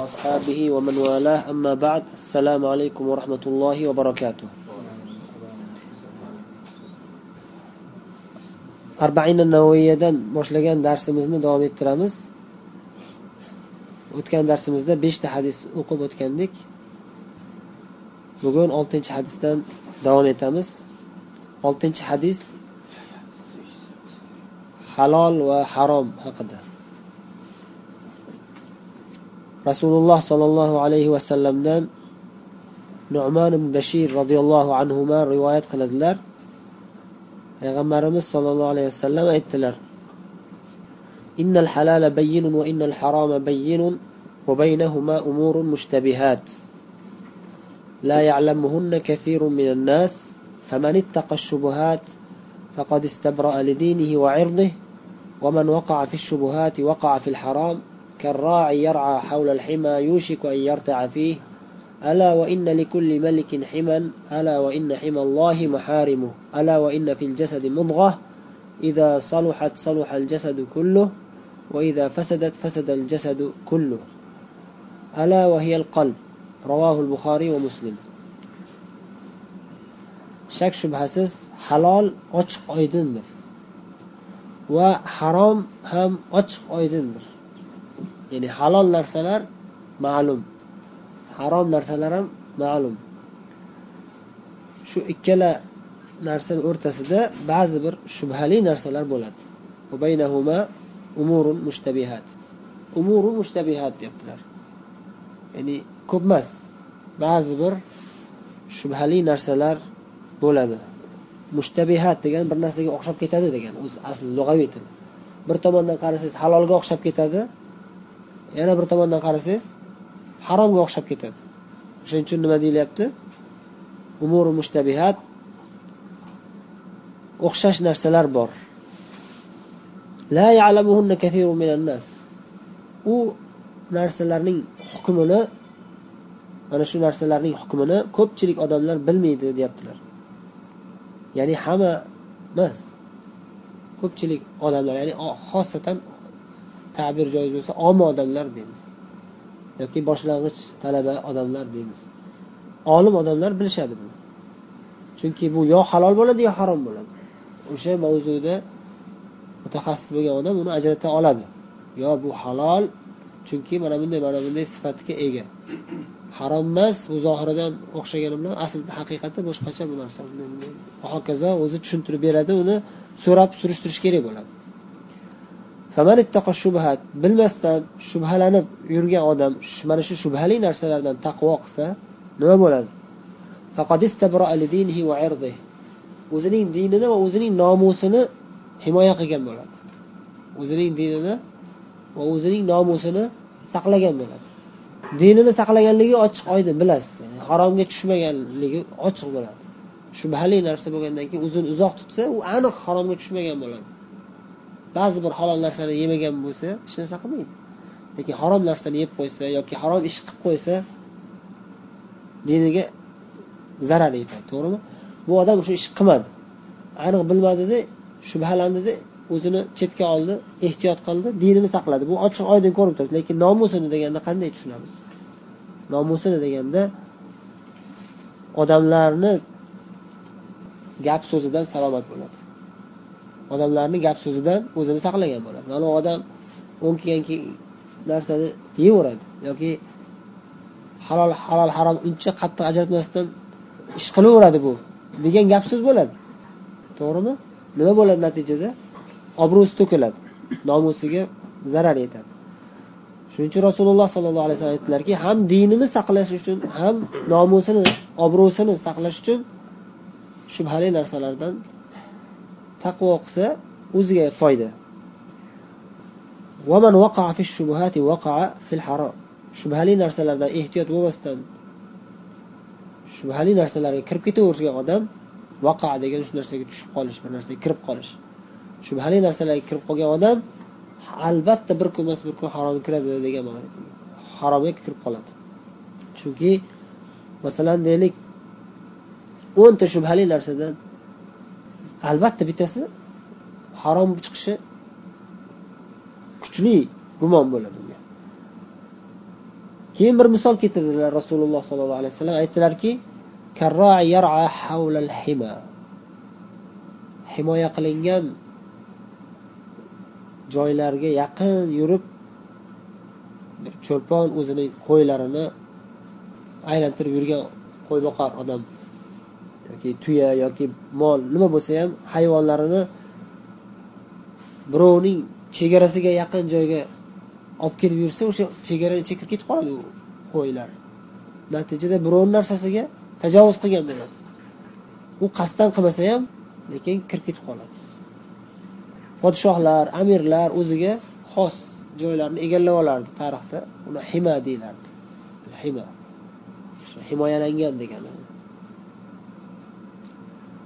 وأصحابه ومن والاه أما بعد السلام عليكم ورحمة الله وبركاته arbaina navoiyadan boshlagan darsimizni davom ettiramiz o'tgan darsimizda beshta hadis o'qib o'tgandik bugun oltinchi hadisdan davom etamiz oltinchi hadis halol va harom haqida Rasululloh sollallohu alayhi vasallamdan nu'man ibn bashir roziyallohu anhu rivoyat qiladilar payg'ambarimiz sollallohu alayhi vasallam aytdilar إن الحلال بين وإن الحرام بين وبينهما أمور مشتبهات لا يعلمهن كثير من الناس فمن اتقى الشبهات فقد استبرأ لدينه وعرضه ومن وقع في الشبهات وقع في الحرام كالراعي يرعى حول الحمى يوشك أن يرتع فيه. ألا وإن لكل ملك حما ألا وإن حمى الله محارمه. ألا وإن في الجسد مضغة. إذا صلحت صلح الجسد كله. وإذا فسدت فسد الجسد كله. ألا وهي القلب. رواه البخاري ومسلم. shak shubhasiz halol ochiq oydindir va harom ham ochiq ya'ni halol narsalar ma'lum. Harom narsalar ham ma'lum. Shu ikkala narsani o'rtasida ba'zi bir shubhali narsalar bo'ladi. Umurun mushtabihat. Umuru mushtabihat deyaptilar. Ya'ni ko'p emas ba'zi bir shubhali narsalar bo'ladi. Mushtabihat degan bir narsaga o'xshab ketadi degan o'zi asli lug'aviy til. Bir tomondan qarasangiz halolga o'xshab ketadi yana bir tomondan qarasangiz haromga o'xshab ketadi. O'shaning uchun nima deyilyapti? Umuri mushtabihat o'xshash narsalar bor. La ya'lamuhunna kathirun minan nas. U narsalarning hukmini mana shu narsalarning hukmini ko'pchilik odamlar bilmaydi deyaptilar. Ya'ni hamma emas ko'pchilik odamlar ya'ni xosatan ta'bir joiz bo'lsa omma odamlar deymiz. Yoki boshlang'ich talaba odamlar deymiz. Olim odamlar bilishadi buni. Chunki bu yo halol bo'ladi yo harom bo'ladi. O'sha mavzuda mutaxassis bo'lgan odam uni ajrata oladi. Yo bu halol chunki mana bunday mana bunday sifatga ega. Harom emas u zohiridan o'xshagani bilan aslida haqiqati boshqacha bu narsa. Va hokazo o'zi tushuntirib beradi uni so'rab surishtirish kerak bo'ladi. Bilmasdan shubhalanib yurgan odam mana shu shubhali narsalardan taqvo qilsa nima bo'ladi? o'zining dinini va o'zining nomusini himoya qilgan bo'ladi. O'zining dinini va o'zining nomusini saqlagan bo'ladi. Dinini saqlaganligi ochiq oydin bilasiz haromga tushmaganligi ochiq bo'ladi. Shubhali narsa bo'lgandan keyin uzun uzoq tutsa u aniq haromga tushmagan bo'ladi. Ba'zi bir halol narsani yemagan bo'lsa hech narsa qilmaydi. Lekin harom narsani yeb qo'ysa yoki harom ish qilib qo'ysa diniga zarar yetadi to'g'rimi? Bu odam o'sha ishni qilmadi. Aniq bilmadida shubhalandida o'zini chetga oldi ehtiyot qildi dinini saqladi. Bu ochiq oydin ko'rib turibdi. Lekin nomusini deganda qanday tushunamiz? Nomusini deganda odamlarni gap so'zidan salomat bo'ladi. Odamlarni gap so'zidan o'zini saqlagan bo'ladi. Mana u odam o'n kelgan narsani yeyveradi yoki halol halol harom uncha qattiq ajratmasdan ish qilaveradi bu degan gap so'z bo'ladi. To'g'rimi? Nima bo'ladi natijada? Obro'si to'kiladi. Nomusiga zarar yetadi. Shuning uchun rasululloh sollallohu alayhi vasallam aytdilarki ham dinini saqlash uchun ham nomusini obro'sini saqlash uchun shubhali narsalardan taqvo qilsa o'ziga foyda. Shubhali narsalardan ehtiyot bo'lmasdan shubhali narsalarga kirib ketavergan odam vaqa degan shu narsaga tushib qolish bir narsaga kirib qolish. Shubhali narsalarga kirib qolgan odam albatta bir kun emas bir kun haromga kiradi degan ma'no haromga kirib qoladi. Chunki masalan deylik o'nta shubhali narsadan albatta bittasi harom chiqishi kuchli gumon bo'ladi unga. Keyin bir misol keltirdilar rasululloh sollallohu alayhi vasallam. Aytdilarki himoya qilingan joylarga yaqin yurib cho'lpon o'zining qo'ylarini aylantirib yurgan qo'yboqar odam. Yoki tuya yoki mol nima bo'lsa ham hayvonlarini birovning chegarasiga yaqin joyga olib kelib yursa o'sha chegarani chekib ketib qoladi u qo'ylar. Natijada birovni narsasiga tajovuz qilgan bo'ladi. U qasddan qilmasa ham lekin kirib ketib qoladi. Podshohlar amirlar o'ziga xos joylarni egallab olardi tarixda. Uni hima deyilardi hima. Himoyalangan degani.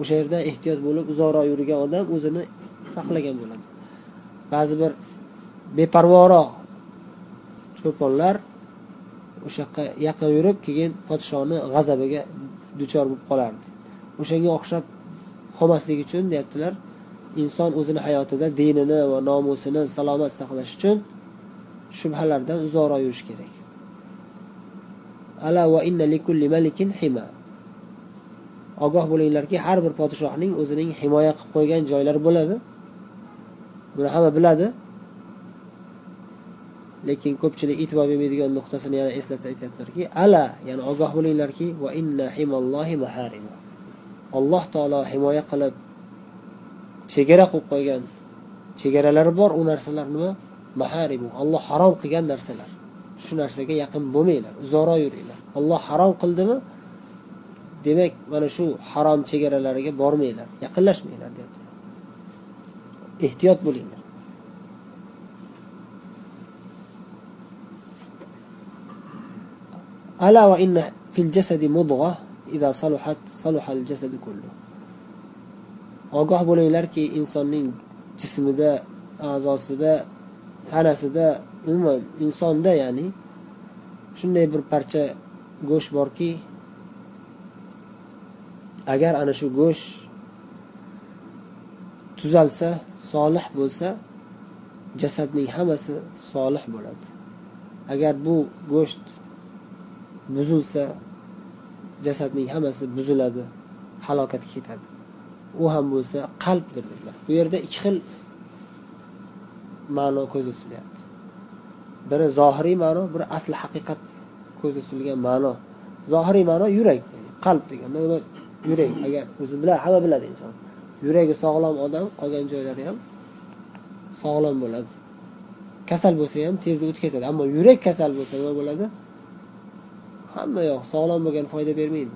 O'sha yerda ehtiyot bo'lib uzoqroq yurgan odam o'zini saqlagan bo'ladi. Ba'zi bir beparvoroq cho'ponlar o'sha yoqqa yaqin yurib keyin podshoni g'azabiga duchor bo'lib qolardi. O'shanga o'xshab qolmaslik uchun deyaptilar inson o'zini hayotida dinini va nomusini salomat saqlash uchun shubhalardan uzoqroq yurish kerak. Ala va inna likulli malikin hima. Ogoh bo'linglarki har bir podshohning o'zining himoya qilib qo'ygan joylari bo'ladi. Buni hamma biladi. Lekin ko'pchilik e'tibor bermaydigan nuqtasini yana eslatib aytyaptilarki ala ya'ni ogoh bo'linglarki va inna himallohi maharimu alloh taolo himoya qilib chegara qo'yib qo'ygan chegaralari bor u narsalar nima? Maharimu olloh harom qilgan narsalar. Shu narsaga yaqin bo'lmanglar uzoqroq yuringlar. Olloh harom qildimi? demak mana shu harom chegaralariga bormanglar yaqinlashmanglar deyapti ehtiyot bo'linglar ألا وإن في الجسد مضغة إذا صلحت صلح الجسد كله ogoh bo'linglarki insonning jismida a'zosida tanasida umuman insonda ya'ni shunday bir parcha go'sht borki agar ana shu go'sht tuzalsa solih bo'lsa jasadning hammasi solih bo'ladi. Agar bu go'sht buzilsa jasadning hammasi buziladi halokatga ketadi. U ham bo'lsa qalbdir dedilar. Bu yerda ikki xil ma'no ko'zda tutilyapti biri zohiriy ma'no biri asli haqiqat ko'zda tutilgan ma'no. Zohiriy ma'no yurak qalb deganda yurak agar o'zi biladi hamma biladi inson. Yuragi sog'lom odam qolgan joylari ham sog'lom bo'ladi. Kasal bo'lsa ham tezda o'tib ketadi ammo yurak kasal bo'lsa nima bo'ladi? Hamma yoq sog'lom bo'lgan foyda bermaydi.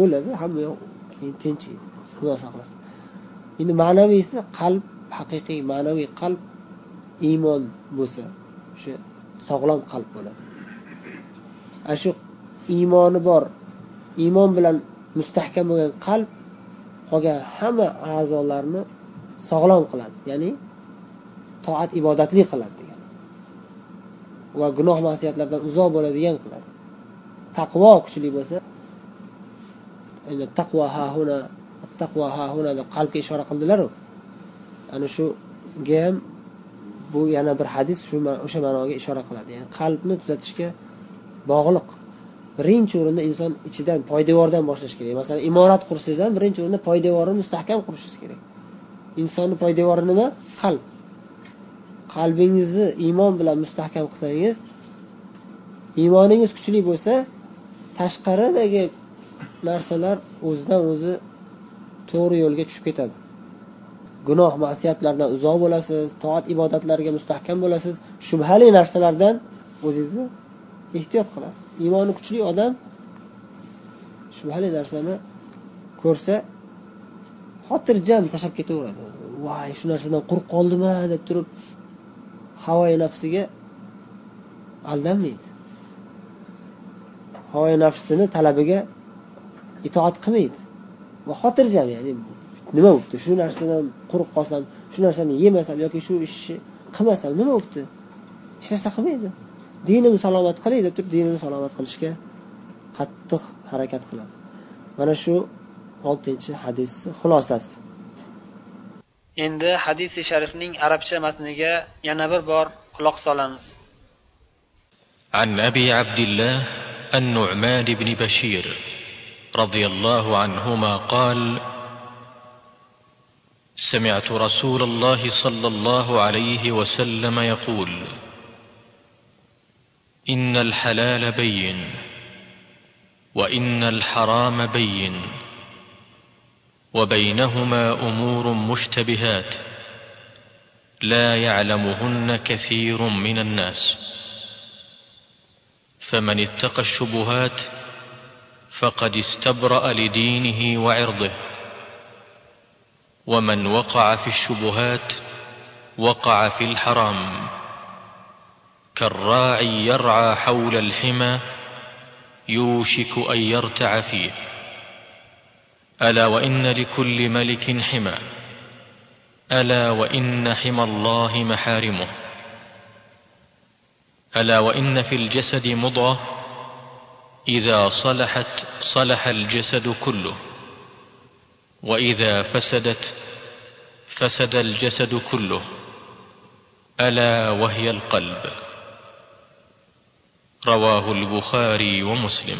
O'ladi hamma yoq keyin tinchiydi. Xudo saqlasin. Endi ma'naviysi qalb haqiqiy ma'naviy qalb iymon bo'lsa o'sha sog'lom qalb bo'ladi. Ana shu iymoni bor. Iymon bilan mustahkam bo'lgan qalb qolgan hamma a'zolarni sog'lom qiladi. Ya'ni toat ibodatli qiladi degan. Va gunoh masiyatlardan uzoq bo'ladigan qiladi. Taqvo kuchli bo'lsa taqvo hahuna taqvo hahuna deb qalbga ishora qildilaru. Ana shuga ham bu yana bir hadis shu o'sha ma'noga ishora qiladi. Ya'ni qalbni tuzatishga bog'liq. Birinchi o'rinda inson ichidan poydevordan boshlash kerak. Masalan imorat qursangiz ham birinchi o'rinda poydevorni mustahkam qurishingiz kerak. Insonni poydevori nima? Qalb. Qalbingizni iymon bilan mustahkam qilsangiz iymoningiz kuchli bo'lsa tashqaridagi narsalar o'zidan o'zi to'g'ri yo'lga tushib ketadi. Gunoh masiyatlardan uzoq bo'lasiz toat ibodatlarga mustahkam bo'lasiz shubhali narsalardan o'zingizni ehtiyot qilasiz. Iymoni kuchli odam shubhali narsani ko'rsa xotirjam tashlab ketaveradi. Voy shu narsadan quruq qoldima deb turib havoyi nafsiga aldanmaydi. Havoyi nafsini talabiga itoat qilmaydi. Va xotirjam ya'ni nima bo'libdi shu narsadan quruq qolsam shu narsani yemasam yoki shu ishni qilmasam nima bo'libdi hech narsa qilmaydi. Dinimni salomat qilay deb turib dinini salomat qilishga qattiq harakat qiladi mana shu oltinchi hadisni xulosasi endi hadisi sharifning arabcha matniga yana bir bor quloq solamiz عن ابي عبد الله النعمان بن بشير رضي الله عنهما قال سمعت رسول الله صلى الله عليه وسلم يقول إن الحلال بين وإن الحرام بين وبينهما أمور مشتبهات لا يعلمهن كثير من الناس فمن اتقى الشبهات فقد استبرأ لدينه وعرضه ومن وقع في الشبهات وقع في الحرام كالراعي يرعى حول الحمى يوشك أن يرتع فيه. ألا وإن لكل ملك حمى. ألا وإن حمى الله محارمه. ألا وإن في الجسد مضغة. إذا صلحت صلح الجسد كله. وإذا فسدت فسد الجسد كله. ألا وهي القلب. رواه البخاري ومسلم.